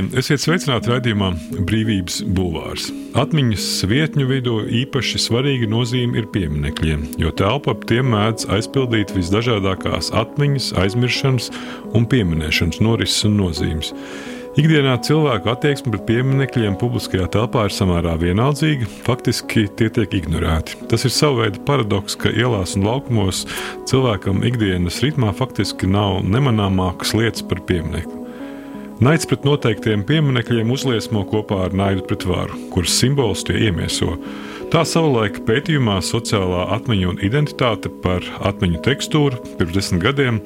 Labdien! Esiet sveicināti raidījumā Brīvības bulvārs. Atmiņas vietņu vidū īpaši svarīga nozīme ir pieminekļiem, jo telpa ap tiem mēdz aizpildīt visdažādākās atmiņas, aizmiršanas un pieminēšanas norises un nozīmes. Ikdienā cilvēku attieksme pret pieminekļiem publiskajā telpā ir samērā vienaldzīga, faktiski tie tiek ignorēti. Tas ir sava veida paradoks, ka ielās un laukumos cilvēkam ikdienas ritmā faktiski nav nemanāmākas lietas par pieminekli. Naids pret noteiktiem pieminekļiem uzliesmo kopā ar naidu pret varu, kuras simbols tie iemieso. Tā savulaik pētījumā Sociālā atmiņa un identitāte par atmiņu tekstūru pirms desmit gadiem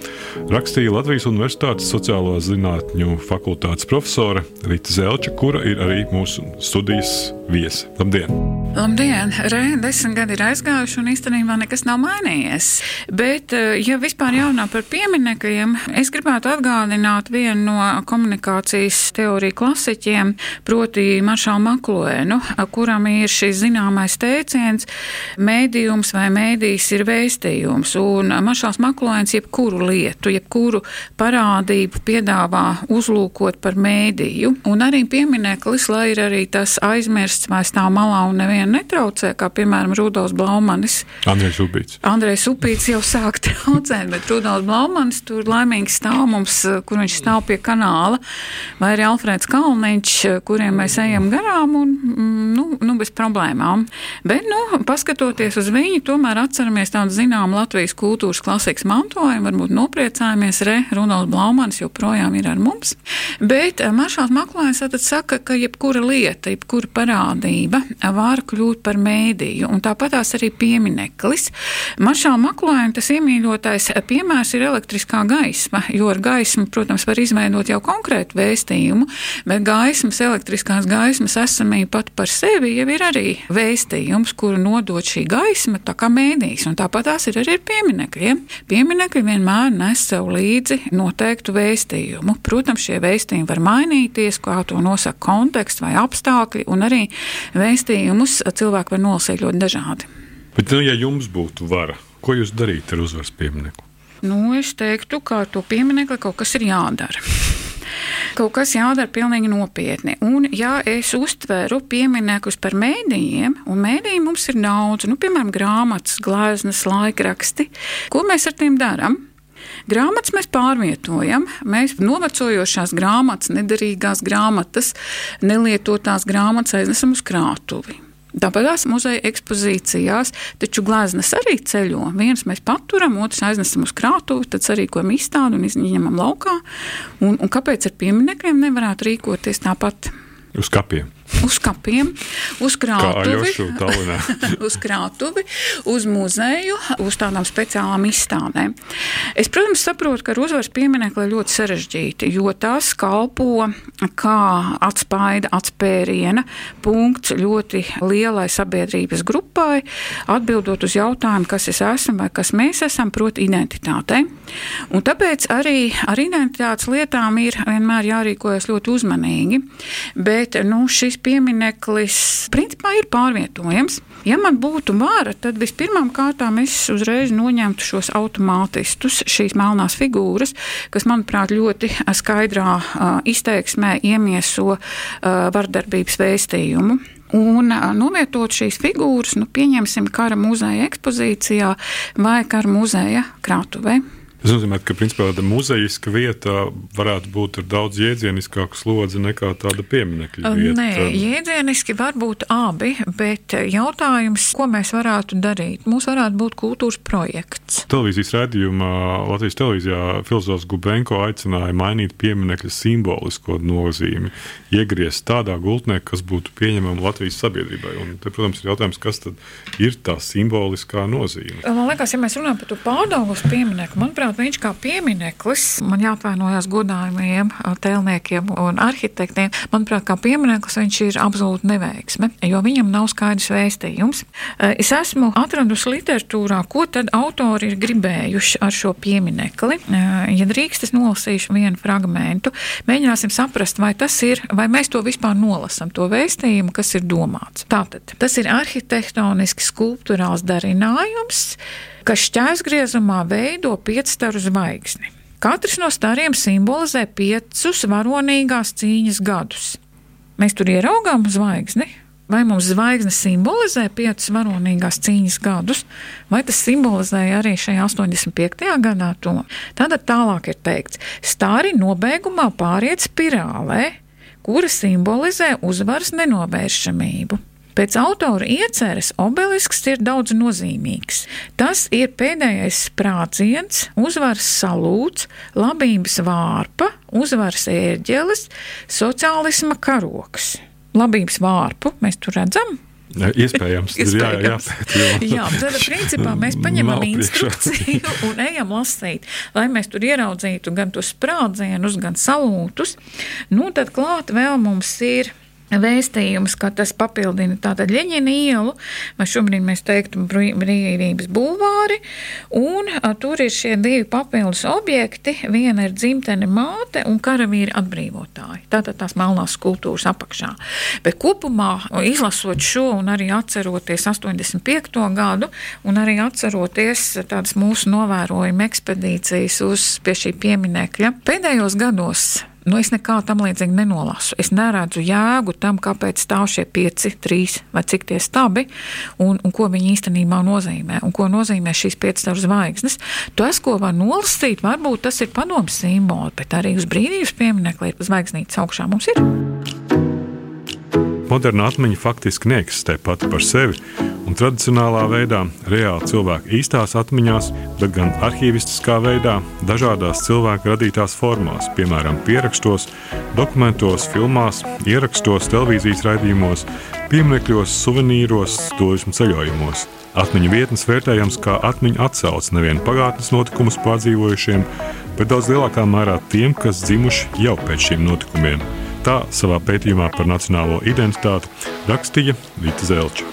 rakstīja Latvijas Universitātes sociālo zinātņu fakultātes profesore Rita Zelča, kura ir arī mūsu studijas viesi. Labdien! Labdien! Re, desmit gadi ir aizgājuši un īstenībā nekas nav mainījies. Bet, eh, ja vispār jārunā par pieminekļiem, es gribētu atgādināt vienu no komunikācijas teoriju klasiķiem, proti Maršālu Makluēnu, kuram ir šis zināmais teiciens - mēdījums vai mēdījis ir vēstījums. Un Maršāls Makluēns jebkuru lietu, jebkuru parādību piedāvā uzlūkot par mēdīju. Un arī piemineklis, lai ir arī tas aizmirsts vai stāv malā un nevienu netraucē, kā piemēram Rudolf Blaumanis. Andrejs Upīts. Andrejs Upīts jau sāk traucēt, bet Rudolf Blaumanis tur laimīgi stāv mums, kur viņš stāv pie kanāla, vai arī Alfrēds Kalniņš, kuriem mēs ejam garām un, mm, nu, nu bez problēmām. Bet, nu, paskatoties uz viņu, tomēr atceramies tādu zinām Latvijas kultūras klasikas mantojumu, varbūt nopriecājamies, re, Rudolf Blaumanis joprojām ir ar mums. Bet eh, Maršāls Maklājs tad saka, ka jebkura lieta, jebkura parādība var kļūt par mēdīju, un tāpat tās arī piemineklis. Maršāla Maklājuma tas iemīļotais piemērs ir elektriskā gaisma, jo ar gaismu, protams, var izveidot jau konkrētu vēstījumu, bet gaismas, elektriskās gaismas esamība pat par sevi jau ir arī vēstījums, kuru nodot šī gaisma, tā kā mēdījis, un tāpat tās ir arī ar pieminekļiem. Pieminekļi vienmēr nes sev līdzi noteiktu vēstījumu. Protams, šie vēstījumi var mainīties, kā to nosaka konteksts vai apstākļi, un arī vēstījumus cilvēki var nolasīt ļoti dažādi. Bet, nu, ja jums būtu vara, ko jūs darītu ar uzvaras pieminiektu? Nu, es teiktu, ka ar to pieminiektu kaut kas ir jādara. Kaut kas jādara pilnīgi nopietni. Un, ja es uztveru pieminekļus par mēdījiem, un mēdīji mums ir daudz, nu, piemēram, grāmatas, gleznas, laikraksti, ko mēs ar tiem darām? Grāmatas mēs pārvietojam, mēs novecojošās grāmatas, nederīgās grāmatas, nelietotās grāmatas aiznesam uz krātuvi. Tāpat tās muzeja ekspozīcijās, taču gleznas arī ceļo. Viens mēs paturam, otrs aiznesam uz krātuvi, tad sarīkojam izstādi un izņemam laukā. Un, un kāpēc ar pieminekļiem nevarētu rīkoties tāpat? Uz kapiem uz kapiem, uz krātuvi, uz krātuvi, uz muzeju, uz tādām speciālām izstādēm. Es, protams, saprotu, ka ar uzvaras pieminekli ir ļoti sarežģīti, jo tas kalpo kā atspēja, atspēriena punkts ļoti lielai sabiedrības grupai, atbildot uz jautājumu, kas es esmu vai kas mēs esam, proti, identitātei. Un tāpēc arī ar identitātes lietām ir vienmēr jārīkojas ļoti uzmanīgi. Bet nu, šis piemineklis principā ir pārvietojams. Ja man būtu vara, tad vispirmām kārtām es uzreiz noņemtu šos automātistus, šīs melnās figūras, kas, manuprāt, ļoti skaidrā izteiksmē iemieso vardarbības vēstījumu un novietot šīs figūras, nu, pieņemsim, kara muzeja ekspozīcijā vai kara muzeja krātuvē. Tas nozīmē, ka principā tāda muzejiska vieta varētu būt ar daudz jēdzieniskāku slodzi nekā tāda pieminiekta vieta. Nē, jēdzieniski var būt abi, bet jautājums, ko mēs varētu darīt? Mums varētu būt kultūras projekts. Televīzijas redzējumā Latvijas televīzijā filozofs Gubenko aicināja mainīt pieminiekļa simbolisko nozīmi, iegriezt tādā gultnē, kas būtu pieņemama Latvijas sabiedrībai. Un te, protams, ir jautājums, kas tad ir tā simboliskā nozīme. Man liekas, ja mēs runājam par to pārdaugus pieminieku, manuprāt, viņš kā piemineklis, man jāatvainojas godājumiem tēlniekiem un arhitektiem, manuprāt, kā piemineklis viņš ir absolūti neveiksme, jo viņam nav skaidrs vēstījums. Es esmu atradusi literatūrā, ko tad autori ir gribējuši ar šo pieminekli. Ja drīkst, es nolasīšu vienu fragmentu, mēģināsim saprast, vai tas ir, vai mēs to vispār nolasam, to vēstījumu, kas ir domāts. Tātad tas ir arhitektoniski skulptūrāls darinājums kas šķērsgriezumā veido piecstaru zvaigzni. Katrs no stariem simbolizē piecus varonīgās cīņas gadus. Mēs tur ieraugām zvaigzni. Vai mums zvaigzne simbolizē piecus varonīgās cīņas gadus, vai tas simbolizēja arī šajā 85. gadā to? Tad tālāk ir teikts, stāri nobeigumā pāriet spirālē, kura simbolizē uzvaras nenovēršamību. Pēc autora ieceres obelisks ir daudz nozīmīgs. Tas ir pēdējais sprādziens, uzvaras salūts, labības vārpa, uzvaras ērģeles, sociālisma karoks. Labības vārpu mēs tur redzam, Iespējams, ir jā, jā, jā, jā, tad principā mēs paņemam instrukciju un ejam lasīt, lai mēs tur ieraudzītu gan tos sprādzienus, gan salūtus. Nu, tad klāt vēl mums ir vēstījums, ka tas papildina tātad Ļeņina ielu, vai šobrīd mēs teiktu brīvības bulvāri, un a, tur ir šie divi papildus objekti, viena ir dzimtene māte un karavīri atbrīvotāji. Tātad tās melnās skulptūras apakšā. Bet kopumā, izlasot šo un arī atceroties 85. gadu, un arī atceroties tādas mūsu novērojuma ekspedīcijas uz pie šī pieminekļa, pēdējos gados Nu, es nekā tam līdzīgi nenolasu. Es neredzu jēgu tam, kāpēc stāv šie pieci, trīs vai cik tie stabi un, un ko viņi īstenībā nozīmē. Un ko nozīmē šīs piecas zvaigznes. Tas, ko var nolasīt, varbūt tas ir padomu simboli, bet arī uz brīvības pieminiekli zvaigznītes augšā mums ir. Moderna atmiņa faktiski neeksistē pati par sevi, un tradicionālā veidā, reāli cilvēka īstās atmiņās, bet gan arhīvistiskā veidā, dažādās cilvēka radītās formās, piemēram, pierakstos, dokumentos, filmās, ierakstos, televīzijas raidījumos, pieminekļos, suvenīros, turismu ceļojumos. Atmiņu vietnes vērtējams kā atmiņu atsauce nevienu pagātnes notikumus pārdzīvojušiem, bet daudz lielākā mērā tiem, kas dzimuši jau pēc šiem notikumiem. Tā savā pētījumā par nacionālo identitāti rakstīja Vita Zelča.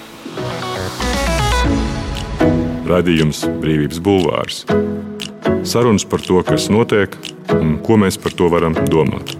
Radījums Brīvības Bulvārs. Sarunas par to, kas notiek un ko mēs par to varam domāt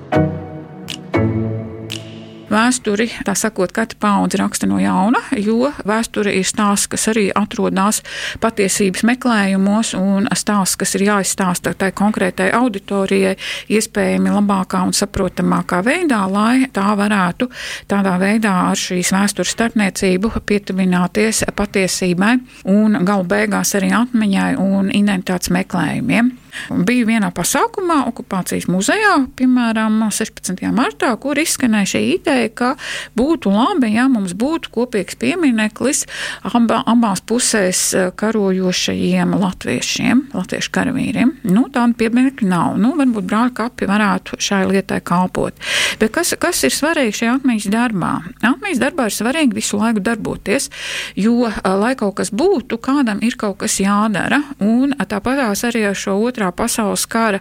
vēsturi, tā sakot, katra paudze raksta no jauna, jo vēsture ir stāsts, kas arī atrodas patiesības meklējumos, un stāsts, kas ir jāizstāsta tai konkrētai auditorijai, iespējami labākā un saprotamākā veidā, lai tā varētu tādā veidā ar šīs vēstures starpniecību pietuvināties patiesībai un galu beigās arī atmiņai un identitātes meklējumiem. Biju vienā pasākumā, okupācijas muzejā, piemēram, 16. martā, kur izskanēja šī ideja, ka būtu labi, ja mums būtu kopīgs piemineklis aba, abās pusēs eh, karojošajiem latviešiem, latviešu karavīriem. Nu, tāda pieminekļa nav. Nu, varbūt brāļa kapi varētu šai lietai kalpot. Bet kas, kas ir svarīgi šajā atmiņas darbā? Atmiņas darbā ir svarīgi visu laiku darboties, jo, eh, lai kaut kas būtu, kādam ir kaut kas jādara. Un tāpatās arī ar šo otru otrā pasaules kara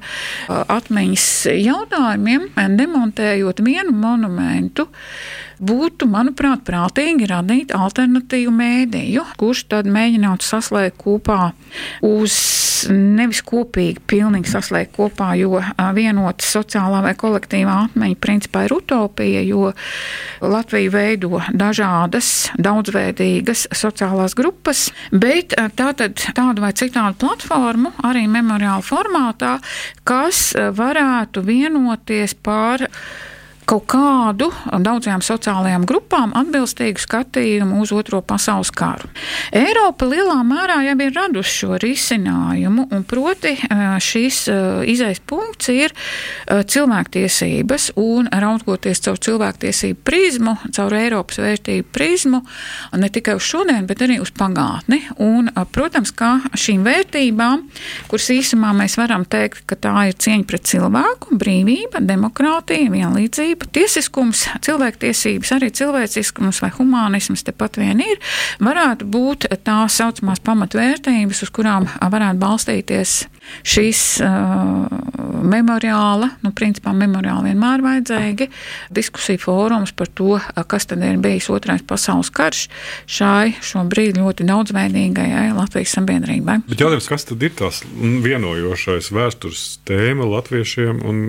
atmiņas jautājumiem, demontējot vienu monumentu, būtu, manuprāt, prātīgi radīt alternatīvu mēdīju, kurš tad mēģinātu saslēgt kopā uz nevis kopīgi, pilnīgi saslēgt kopā, jo vienota sociālā vai kolektīvā atmiņa principā ir utopija, jo Latvija veido dažādas, daudzveidīgas sociālās grupas, bet tātad tādu vai citādu platformu arī memoriāla formātā, kas varētu vienoties par kaut kādu daudzajām sociālajām grupām atbilstīgu skatījumu uz Otro pasaules karu. Eiropa lielā mērā jau ir radusi šo risinājumu, un proti šīs izaisa punkts ir cilvēktiesības, un raugoties caur cilvēktiesību prizmu, caur Eiropas vērtību prizmu, ne tikai uz šodien, bet arī uz pagātni. Un, protams, kā šīm vērtībām, kuras īsumā mēs varam teikt, ka tā ir cieņa pret cilvēku, brīvība, demokrātija, vienlīdzība, principu tiesiskums, cilvēktiesības, arī cilvēciskums vai humanisms tepat vien ir, varētu būt tā saucamās pamatvērtības, uz kurām varētu balstīties šīs uh, memoriāla, nu, principā memoriāli vienmēr vajadzīgi, diskusiju fórums par to, kas tad ir bijis otrais pasaules karš šai šobrīd ļoti daudzveidīgajai Latvijas sabiedrībai. Bet jautājums, kas tad ir tās vienojošais vēstures tēma latviešiem un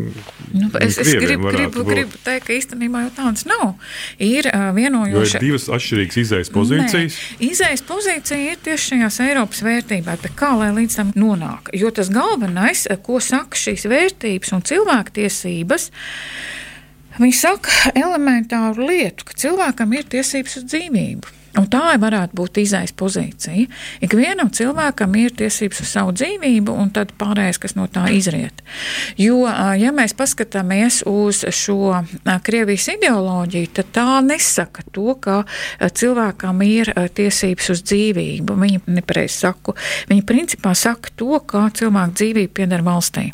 nu, es, es gribu, gribu, gribu teikt, ka īstenībā jau tādas nav. Ir uh, vienojoša. Ir divas atšķirīgas izējas pozīcijas. Nē, izējas pozīcija ir tieši šajās Eiropas vērtībās, bet kā lai līdz tam nonāk? Jo tas galvenais, ko saka šīs vērtības un cilvēktiesības, viņi saka elementāru lietu, ka cilvēkam ir tiesības uz dzīvību. Un tā varētu būt izējas pozīcija. Ikvienam cilvēkam ir tiesības uz savu dzīvību, un tad pārējais, kas no tā izriet. Jo, ja mēs paskatāmies uz šo Krievijas ideoloģiju, tad tā nesaka to, ka cilvēkam ir tiesības uz dzīvību. Viņi nepareizi saku. Viņi principā saka to, ka cilvēka dzīvība pieder valstī.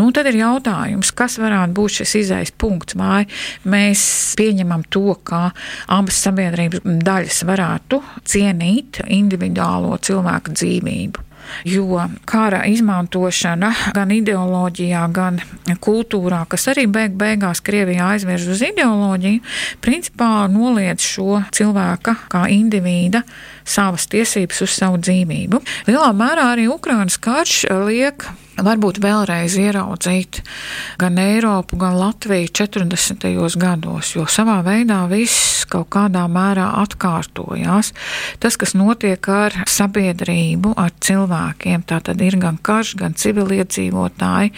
Nu, tad ir jautājums, kas varētu būt šis izējas punkts, vai mēs pieņemam to, ka abas sabiedrības daļas varētu varētu cienīt individuālo cilvēku dzīvību. Jo kara izmantošana gan ideoloģijā, gan kultūrā, kas arī beig beigās Krievijā aizvirz uz ideoloģiju, principā noliedz šo cilvēka kā indivīda savas tiesības uz savu dzīvību. Lielā mērā arī Ukrainas karš liek varbūt vēlreiz ieraudzīt gan Eiropu, gan Latviju 40. gados, jo savā veidā viss kaut kādā mērā atkārtojās. Tas, kas notiek ar sabiedrību, ar cilvēkiem, tā tad ir gan karš, gan civiliedzīvotāji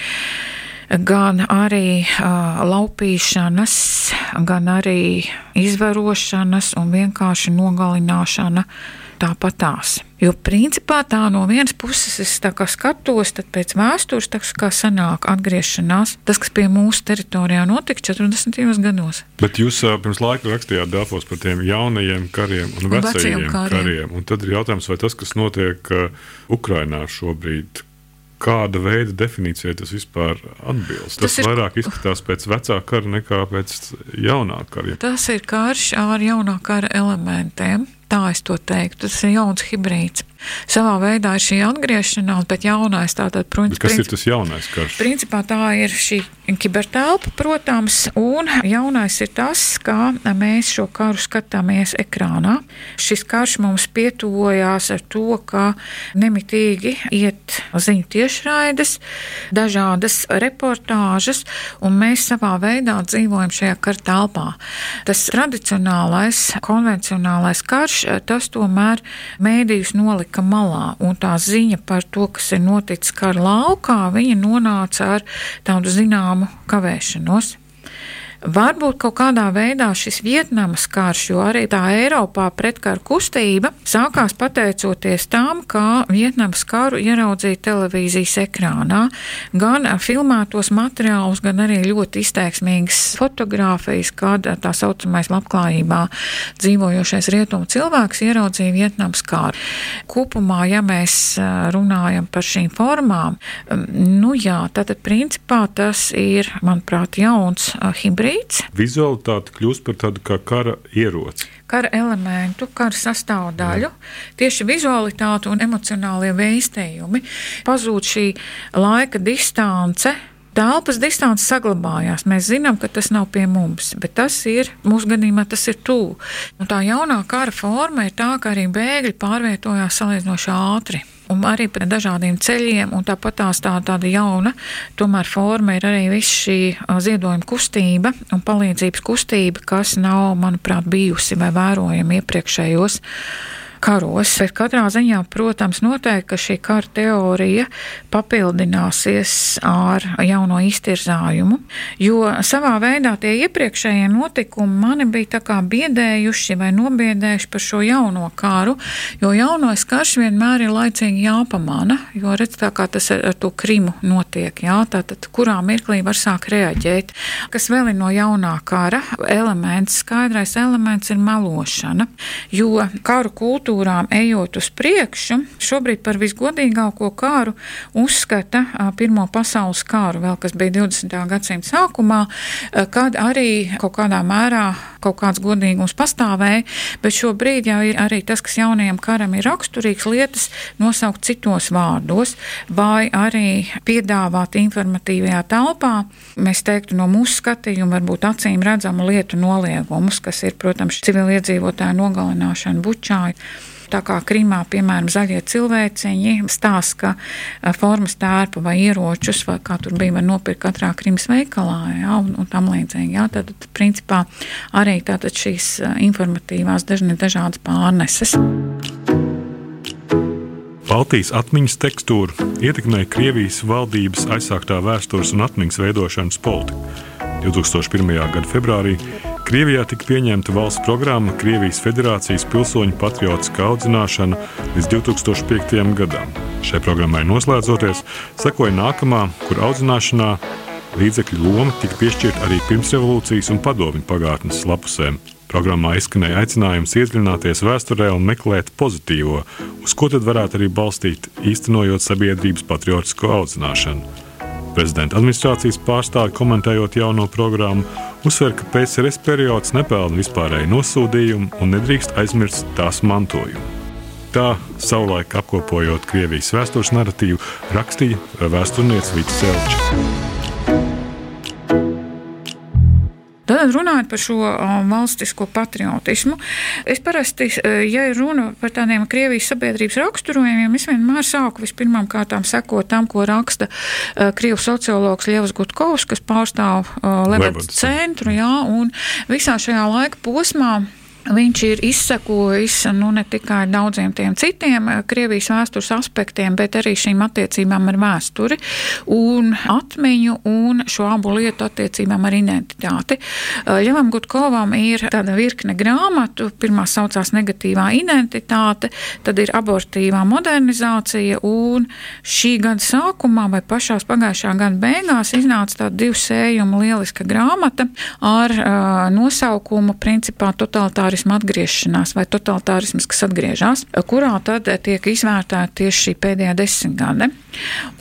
gan arī uh, laupīšanas, gan arī izvarošanas un vienkārši nogalināšana tāpatās. Jo principā tā no vienas puses es skatos, tad pēc vēstures tas kā sanāk atgriešanās, tas, kas pie mūsu teritorijā notika 40. gados. Bet jūs pirms laika rakstījāt Dāfos par tiem jaunajiem kariem un vecajiem kariem. kariem. Un tad ir jautājums, vai tas, kas notiek Ukrainā šobrīd, kāda veida definīcijai tas vispār atbilst. Tas, tas ir... vairāk izskatās pēc vecā kara nekā pēc jaunā kara. Tas ir karš ar jaunā kara elementiem. Tā es to teiktu. Tas ir jauns hibrīds. Savā veidā ir šī atgriešanās, bet jaunais tātad, protams, kas princip, ir tas jaunais karš? Principā tā ir šī kibertelpa, protams, un jaunais ir tas, kā mēs šo karu skatāmies ekrānā. Šis karš mums pietuvojās ar to, ka nemitīgi iet ziņu tiešraides, dažādas reportāžas, un mēs savā veidā dzīvojam šajā kara telpā. Tas tradicionālais, konvencionālais karš karš, tas tomēr mēdījus nolika malā, un tā ziņa par to, kas ir noticis kara laukā, viņa nonāca ar tādu zināmu kavēšanos. Varbūt kaut kādā veidā šis Vietnamas karš, jo arī tā Eiropā pretkaru kustība sākās pateicoties tam, kā Vietnamas karu ieraudzīja televīzijas ekrānā. Gan filmētos materiālus, gan arī ļoti izteiksmīgas fotogrāfijas, kad tā saucamais labklājībā dzīvojošais rietumu cilvēks ieraudzīja Vietnamas karu. Kopumā, ja mēs runājam par šīm formām, nu jā, tad principā tas ir, manuprāt, jauns hibrīds hibrīds. Vizualitāte kļūst par tādu kā kara ieroci. Kara elementu, kara sastāvdaļu, Jā. tieši vizualitāte un emocionālie veistējumi. Pazūd šī laika distance, telpas distance saglabājās. Mēs zinām, ka tas nav pie mums, bet tas ir mūsu gadījumā, tas ir tuvu. Tā jaunā kara forma ir tā, ka arī bēgļi pārvietojās salīdzinoši ātri un arī par dažādiem ceļiem, un tāpat tās tā, tāda jauna, tomēr forma ir arī viss šī ziedojuma kustība un palīdzības kustība, kas nav, manuprāt, bijusi vai vērojama iepriekšējos karos. Bet katrā ziņā, protams, noteikti, ka šī kara teorija papildināsies ar jauno iztirzājumu, jo savā veidā tie iepriekšējie notikumi mani bija tā kā biedējuši vai nobiedējuši par šo jauno karu, jo jaunais karš vienmēr ir laicīgi jāpamana, jo redz tā kā tas ar, ar to krimu notiek, jā, tātad kurā mirklī var sākt reaģēt. Kas vēl ir no jaunā kara elements, skaidrais elements ir melošana, jo karu kultūra kultūrām ejot uz priekšu, šobrīd par visgodīgāko kāru uzskata Pirmo pasaules kāru, vēl kas bija 20. gadsimta sākumā, kad arī kaut kādā mērā kaut kāds godīgums pastāvēja, bet šobrīd jau ir arī tas, kas jaunajam karam ir raksturīgs, lietas nosaukt citos vārdos, vai arī piedāvāt informatīvajā telpā, mēs teiktu no mūsu skatījuma, varbūt acīm redzamu lietu noliegumus, kas ir, protams, civiliedzīvotāju nogalināšana bučāja. Tā kā Krimā, piemēram, zaļie cilvēciņi stāsta, ka formas tērpa vai ieročus, vai kā tur bija, var nopirkt katrā Krimas veikalā, jā, un, un tam līdzīgi. Jā, tad, principā, arī tātad šīs informatīvās dažne dažādas pārneses. Baltijas atmiņas tekstūru ietekmēja Krievijas valdības aizsāktā vēstures un atmiņas veidošanas politika. 2001. gada februārī Krievijā tika pieņemta valsts programma Krievijas Federācijas pilsoņu patriotiskā audzināšana līdz 2005. gadam. Šai programmai noslēdzoties, sekoja nākamā, kur audzināšanā līdzekļu loma tika piešķirta arī pirmsrevolūcijas un padomju pagātnes lapusēm. Programmā izskanēja aicinājums iedziļināties vēsturē un meklēt pozitīvo, uz ko tad varētu arī balstīt, īstenojot sabiedrības patriotisko audzināšanu. Prezidenta administrācijas pārstāvi komentējot jauno programmu, uzsver, ka PSRS periods nepelna vispārēju nosūdījumu un nedrīkst aizmirst tās mantojumu. Tā savulaik apkopojot Krievijas vēstures narratīvu, rakstīja vēsturnieks Vits Selčs. Tad runājot par šo um, valstisko patriotismu, es parasti, uh, ja ir runa par tādiem Krievijas sabiedrības raksturojumiem, es vienmēr sāku vispirmām kārtām sekot tam, ko raksta uh, Krievu sociologs Lievas Gutkovs, kas pārstāv uh, Lebeds centru, jā, un visā šajā laika posmā Viņš ir izsekojis nu, ne tikai daudziem tiem citiem eh, Krievijas vēstures aspektiem, bet arī šīm attiecībām ar vēsturi un atmiņu un šo abu lietu attiecībām ar identitāti. Eh, Gutkovam ir tāda virkne grāmatu. Pirmā saucās negatīvā identitāte, tad ir abortīvā modernizācija un šī gada sākumā vai pašās pagājušā gada beigās iznāca tāda divu sējumu lieliska grāmata ar uh, nosaukumu principā totalitāri totalitārisma atgriešanās vai totalitārisms, kas atgriežas, kurā tad tiek izvērtēta tieši šī pēdējā desmitgade.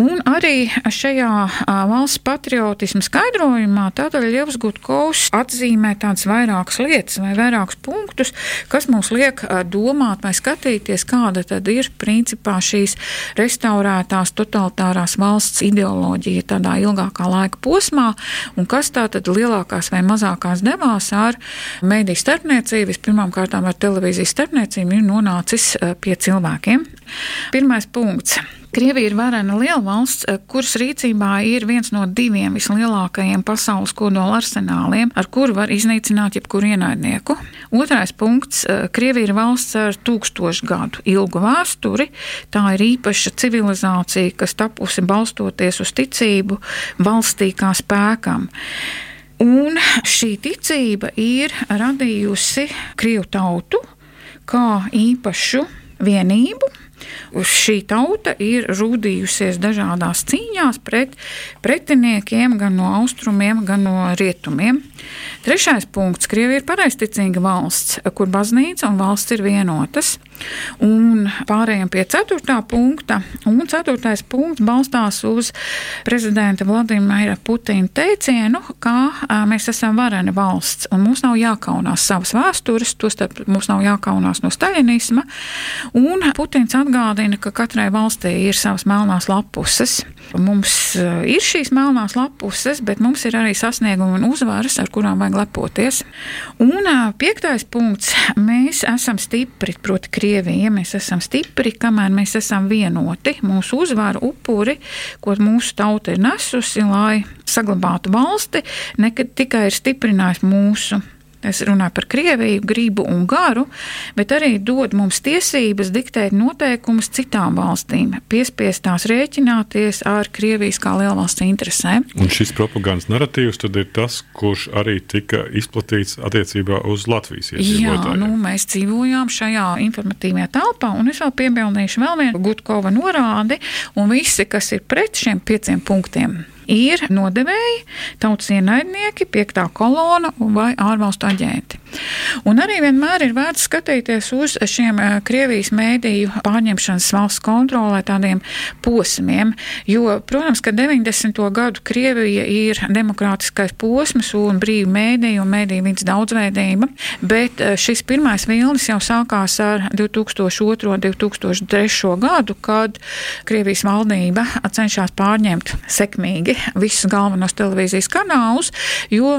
Un arī šajā valsts patriotisma skaidrojumā tātad Ļevs Gutkovs atzīmē tādas vairākas lietas vai vairākus punktus, kas mums liek domāt vai skatīties, kāda tad ir principā šīs restaurētās totalitārās valsts ideoloģija tādā ilgākā laika posmā un kas tātad lielākās vai mazākās devās ar mediju starpniecību, pirmām kārtām ar televīzijas starpniecību ir nonācis pie cilvēkiem. Pirmais punkts. Krievija ir varena liela valsts, eh, kuras rīcībā ir viens no diviem vislielākajiem pasaules kodola arsenāliem, ar kuru var iznīcināt jebkuru ienaidnieku. Otrais punkts. Eh, Krievija ir valsts ar tūkstošu gadu ilgu vēsturi. Tā ir īpaša civilizācija, kas tapusi balstoties uz ticību valstī kā spēkam. Un šī ticība ir radījusi Krievu tautu kā īpašu vienību. Šī tauta ir rūdījusies dažādās cīņās pret pretiniekiem gan no austrumiem, gan no rietumiem. Trešais punkts - Krievija ir pareizticīga valsts, kur baznīca un valsts ir vienotas. Un pārējiem pie ceturtā punkta. Un ceturtais punkts balstās uz prezidenta Vladimira Putina teicienu, ka mēs esam varena valsts un mums nav jākaunās savas vēstures, tostarp mums nav jākaunās no staļinisma. Un Putins atgādina, ka katrai valstī ir savas melnās lapuses. Mums ir šīs melnās lapuses, bet mums ir arī sasniegumi un uzvaras, ar kurām vajag lepoties. Un piektais punkts - mēs esam stipri, proti, Krievija. Mēs esam stipri, kamēr mēs esam vienoti. Mūsu uzvaru upuri, ko mūsu tauta ir nesusi, lai saglabātu valsti, ne tikai ir stiprinājis mūsu Es runāju par Krieviju, gribu un garu, bet arī dod mums tiesības diktēt noteikumus citām valstīm, piespiestās rēķināties ar Krievijas kā lielvalsts interesēm. Un šis propagandas narratīvs tad ir tas, kurš arī tika izplatīts attiecībā uz Latvijas iedzīvotājiem. Jā, nu, mēs dzīvojām šajā informatīvajā telpā, un es vēl piebildīšu vēl vienu Gutkova norādi, un visi, kas ir pret šiem pieciem punktiem ir nodevēji, tautas ienaidnieki, piektā kolona vai ārvalstu aģenti. Un arī vienmēr ir vērts skatīties uz šiem eh, Krievijas mēdīju pārņemšanas valsts kontrolē tādiem posmiem, jo, protams, ka 90. gadu Krievija ir demokrātiskais posms un brīva mēdīja un mēdīja vidas daudzveidība, bet eh, šis pirmais vilnis jau sākās ar 2002. un 2003. gadu, kad Krievijas valdība cenšas pārņemt sekmīgi visus galvenos televīzijas kanālus, jo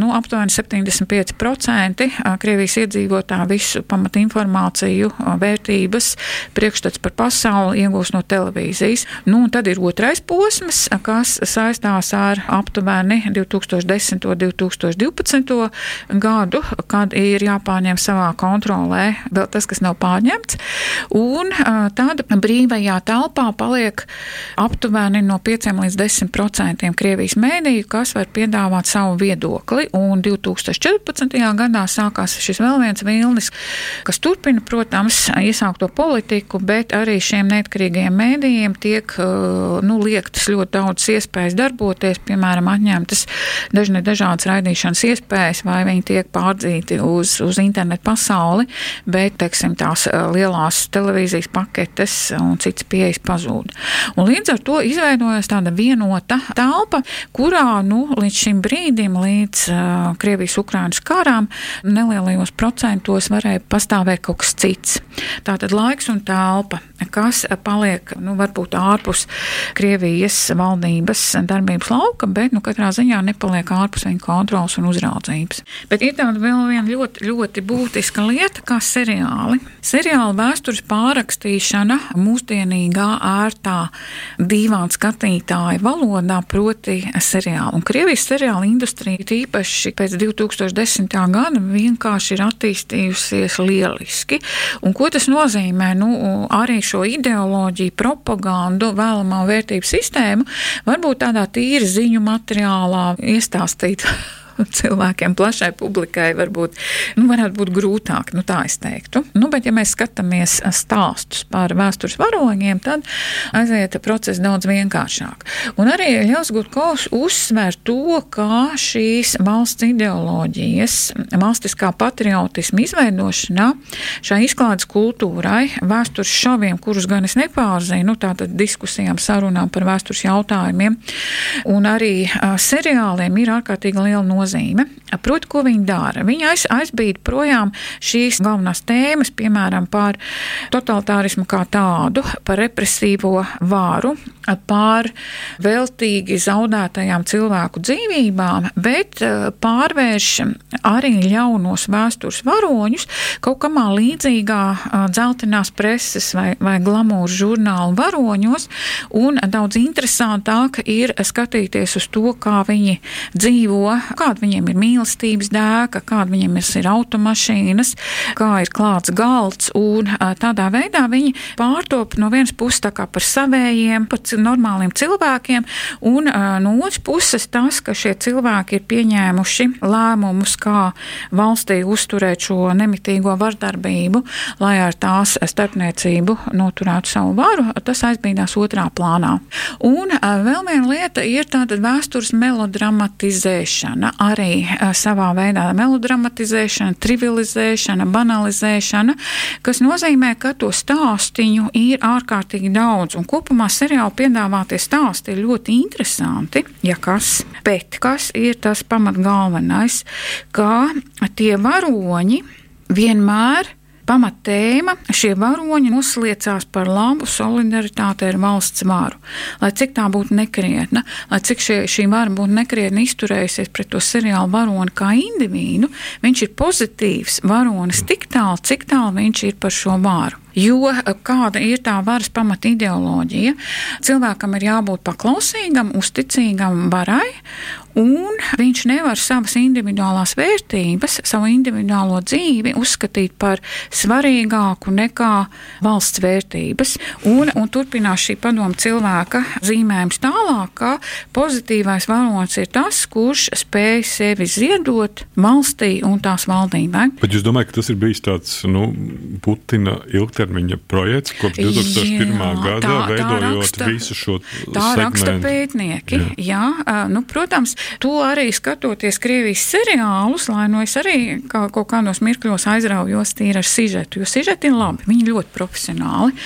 nu, aptuveni 75% Krievijas iedzīvotāju visu pamatinformāciju, vērtības, priekšstats par pasauli iegūst no televīzijas. Nu, tad ir otrais posms, kas saistās ar aptuveni 2010. un 2012. gadu, kad ir jāpārņem savā kontrolē vēl tas, kas nav pārņemts. Un tāda brīvajā telpā paliek aptuveni no 5 līdz 10 procentiem Krievijas mēdīju, kas var piedāvāt savu viedokli. Un 2014. gadā sākās šis vēl viens vilnis, kas turpina, protams, iesākto politiku, bet arī šiem neatkarīgajiem mēdījiem tiek nu, liektas ļoti daudz iespējas darboties, piemēram, atņemtas dažne dažādas raidīšanas iespējas, vai viņi tiek pārdzīti uz, uz internetu pasauli, bet, teiksim, tās lielās televīzijas paketes un citas pieejas pazūd. Un līdz ar to izveidojas tāda vienota telpa, kurā nu, līdz šim brīdim, līdz uh, Krievijas-Ukrainas karām, nelielajos procentos varēja pastāvēt kaut kas cits. Tātad laiks un telpa, kas paliek nu, varbūt ārpus Krievijas valdības darbības lauka, bet nu, katrā ziņā nepaliek ārpus viņa kontrolas un uzraudzības. Bet ir tāda vēl viena ļoti, ļoti būtiska lieta, kā seriāli. Seriāla vēstures pārrakstīšana mūsdienīgā, ērtā, dīvāna skatītāja valodā, proti seriāli. Un Krievijas seriāla industrija tīpaši pēc 2010. gada vienkārši ir attīstījusies lieliski. Un ko tas nozīmē? Nu, arī šo ideoloģiju, propagandu, vēlamā vērtību sistēmu varbūt tādā tīri ziņu materiālā iestāstīt cilvēkiem, plašai publikai varbūt nu, varētu būt grūtāk, nu, tā es teiktu. Nu, bet, ja mēs skatāmies stāstus par vēstures varoņiem, tad aiziet process daudz vienkāršāk. Un arī Ļaus Gurkovs uzsver to, kā šīs valsts ideoloģijas, valstiskā patriotisma izveidošanā, šai izklādes kultūrai, vēstures šoviem, kurus gan es nepārzinu, tātad diskusijām, sarunām par vēstures jautājumiem, un arī seriāliem ir ārkārtīgi liela nozīme nozīme. Proti, ko viņi dara? Viņi aiz, aizbīd projām šīs galvenās tēmas, piemēram, par totalitārismu kā tādu, par represīvo vāru, par veltīgi zaudētajām cilvēku dzīvībām, bet eh, pārvērš arī ļaunos vēstures varoņus kaut kamā līdzīgā eh, dzeltenās preses vai, vai glamūra žurnālu varoņos, un daudz interesantāk ir skatīties uz to, kā viņi dzīvo, kāda viņiem ir mīlestības dēka, kāda viņiem ir automašīnas, kā ir klāts galds, un tādā veidā viņi pārtop no vienas puses par savējiem, par normāliem cilvēkiem, un no otras puses tas, ka šie cilvēki ir pieņēmuši lēmumus, kā valstī uzturēt šo nemitīgo vardarbību, lai ar tās starpniecību noturētu savu varu, tas aizbīdās otrā plānā. Un vēl viena lieta ir tāda vēstures melodramatizēšana, arī savā veidā melodramatizēšana, trivializēšana, banalizēšana, kas nozīmē, ka to stāstiņu ir ārkārtīgi daudz, un kopumā seriāli piedāvātie stāsti ir ļoti interesanti, ja kas, bet kas ir tas pamatgalvenais, ka tie varoņi vienmēr pamatēma šie varoņi nosliecās par labu solidaritāti ar valsts varu. Lai cik tā būtu nekrietna, lai cik šie, šī vara būtu nekrietni izturējusies pret to seriālu varoni kā individu, viņš ir pozitīvs varonis tik tālu, cik tālu viņš ir par šo varu. Jo eh, kāda ir tā varas pamata ideoloģija? Cilvēkam ir jābūt paklausīgam, uzticīgam varai, un viņš nevar savas individuālās vērtības, savu individuālo dzīvi uzskatīt par svarīgāku nekā valsts vērtības. Un, un turpinās šī padoma cilvēka zīmējums tālāk, ka pozitīvais varonis ir tas, kurš spēj sevi ziedot valstī un tās valdībai. Bet jūs domājat, ka tas ir bijis tāds nu, Putina ilgtermiņa projekts kopš 2001. Jā, gada, tā, veidojot tā raksta, visu šo tā segmentu. raksta pētnieki. Jā. Jā, nu, protams, to arī skatoties Krievijas seriālus, lai nu es arī kā, kaut kādos mirkļos aizraujos tīri ar sižetu, jo sižeti ir labi, viņi ļoti profesionāli.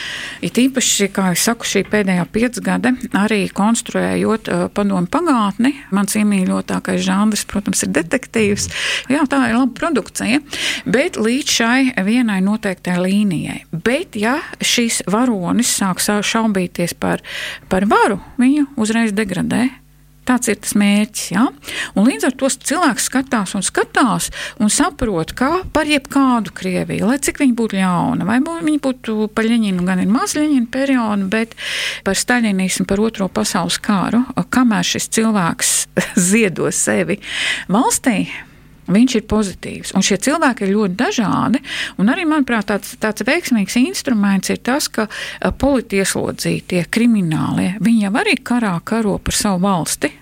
Ir īpaši, kā es saku, šī pēdējā piecgade arī konstruējot uh, padomu pagātni. Mans iemīļotākais žanrs, protams, ir detektīvs. Jā, tā ir laba produkcija, bet līdz šai vienai noteiktai līnijai. Bet, ja šīs varonis sāk šaubīties par, par varu, viņu uzreiz degradē. Tāds ir tas mērķis. Ja? Un līdz ar to cilvēks skatās un skatās un saprot, kā par jebkādu Krieviju, lai cik viņa būtu ļauna, vai viņa būtu par Ļeņinu, gan ir maz Ļeņina periodu, bet par staļinismu, par otro pasaules kāru, kamēr šis cilvēks ziedo sevi valstī Viņš ir pozitīvs. Un šie cilvēki ir ļoti dažādi. Arī, manuprāt, tāds, tāds veiksmīgs instruments ir tas, ka politieslodzītie kriminālie, viņi jau arī karā karo par savu valsti.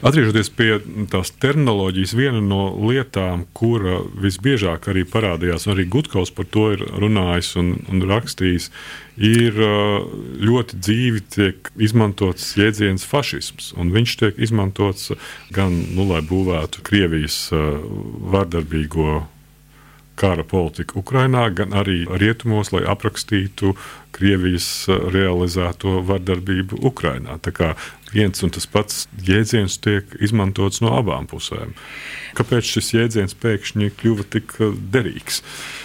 Atgriežoties pie tās terminoloģijas, viena no lietām, kura visbiežāk arī parādījās, un arī Gutkaus par to ir runājis un, un rakstījis, ir ļoti dzīvi tiek izmantots jēdziens fašisms. Viņš tiek izmantots gan, nu, lai būvētu Krievijas vardarbīgo kara politiku Ukrajinā, gan arī rietumos, lai aprakstītu Krievijas realizēto vardarbību Ukrajinā. Tā kā viens un tas pats jēdziens tiek izmantots no abām pusēm. Kāpēc šis jēdziens pēkšņi kļuva tik uh, derīgs?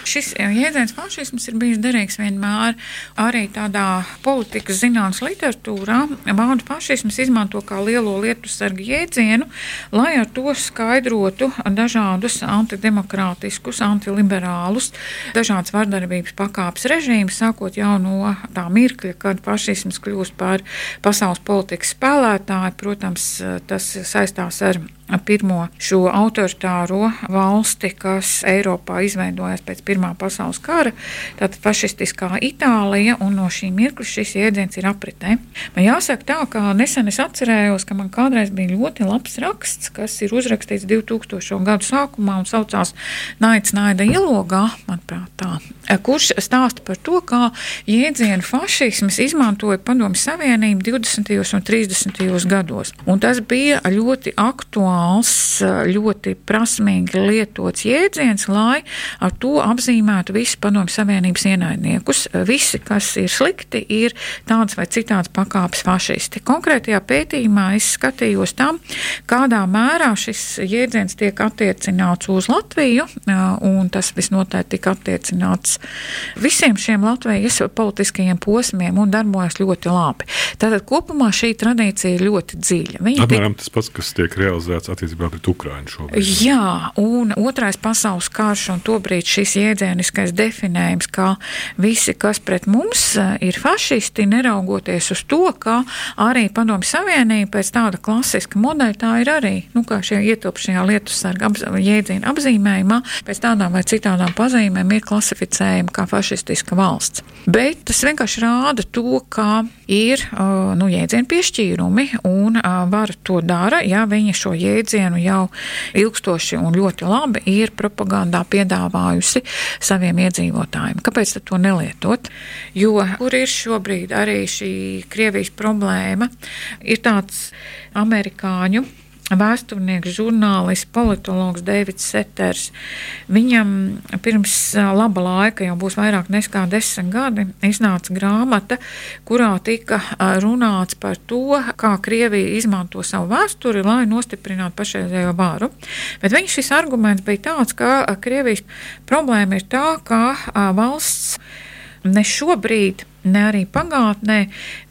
Šis jēdziens fašisms ir bijis derīgs vienmēr. Arī tādā politikas zinātnīs literatūrā vārdu fašisms izmanto kā lielo lietu sargu jēdzienu, lai ar to skaidrotu dažādus antidemokrātiskus, antiliberālus, dažādas vardarbības pakāpes režīmus, sākot jau no tā mirkļa, kad fašisms kļūst par pasaules politikas spēlētāju. Protams, tas saistās ar pirmo šo autoritāro valsti, kas Eiropā izveidojās pēc Pirmā pasaules kara, tātad fašistiskā Itālija, un no šī mirkļa šis jēdziens ir apritē. Man jāsaka tā, ka nesen es atcerējos, ka man kādreiz bija ļoti labs raksts, kas ir uzrakstīts 2000. gadu sākumā un saucās Naids Naida ielogā, manuprāt, tā, kurš stāsta par to, kā jēdzienu fašisms izmantoja Padomju Savienību 20. un 30. gados. Un tas bija ļoti aktuāli aktuāls, ļoti prasmīgi lietots jēdziens, lai ar to apzīmētu visus padomju savienības ienaidniekus. Visi, kas ir slikti, ir tāds vai citāds pakāpes fašisti. Konkrētajā pētījumā es skatījos tam, kādā mērā šis jēdziens tiek attiecināts uz Latviju, un tas visnotaļ tika attiecināts visiem šiem Latvijas politiskajiem posmiem un darbojas ļoti labi. Tātad kopumā šī tradīcija ir ļoti dziļa. Viņa Apmēram tas pats, kas tiek realizēts vērsts attiecībā pret Ukrajinu šobrīd. Jā, un otrais pasaules karš un tobrīd šis jēdzieniskais definējums, ka visi, kas pret mums eh, ir fašisti, neraugoties uz to, ka arī Padomju Savienība pēc tāda klasiska modeļa tā ir arī, nu, kā šie ietilpšajā lietu sarga apz jēdziena apzīmējumā, pēc tādām vai citādām pazīmēm ir klasificējama kā fašistiska valsts. Bet tas vienkārši rāda to, ka ir uh, nu, jēdzienu piešķīrumi un uh, var to dara, ja viņi šo jēdzienu jau ilgstoši un ļoti labi ir propagandā piedāvājusi saviem iedzīvotājiem. Kāpēc to nelietot? Jo kur ir šobrīd arī šī Krievijas problēma? Ir tāds amerikāņu vēsturnieks, žurnālists, politologs Deivids Seters. Viņam pirms laba laika, jau būs vairāk nekā desmit gadi, iznāca grāmata, kurā tika runāts par to, kā Krievija izmanto savu vēsturi, lai nostiprinātu pašreizējo varu. Bet viņa šis arguments bija tāds, ka Krievijas problēma ir tā, ka valsts ne šobrīd, ne arī pagātnē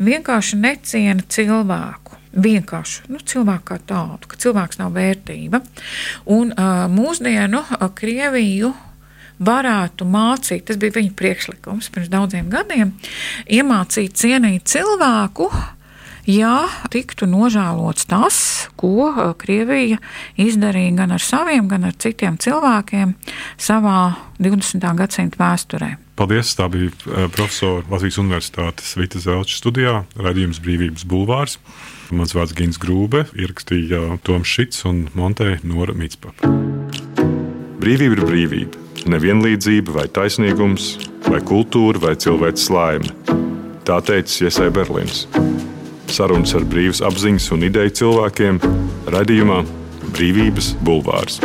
vienkārši neciena cilvēku vienkārši nu, cilvēku kā tādu, ka cilvēks nav vērtība. Un uh, mūsdienu uh, Krieviju varētu mācīt, tas bija viņa priekšlikums pirms daudziem gadiem, iemācīt cienīt cilvēku. Ja tiktu nožēlots tas, ko Krievija izdarīja gan ar saviem, gan ar citiem cilvēkiem savā 20. gadsimta vēsturē. Paldies! Tā bija profesora Latvijas Universitātes Vita Zelča studijā, raidījums Brīvības bulvārs. Mans vārds Gins Grūbe, ierakstīja Toms Šits un Montē Nora Mitspapa. Brīvība ir brīvība. Nevienlīdzība vai taisnīgums, vai kultūra vai cilvēks laime. Tā teica Iesai Berlīns. Sarunas ar brīvas apziņas un ideju cilvēkiem radījumā Brīvības bulvārs.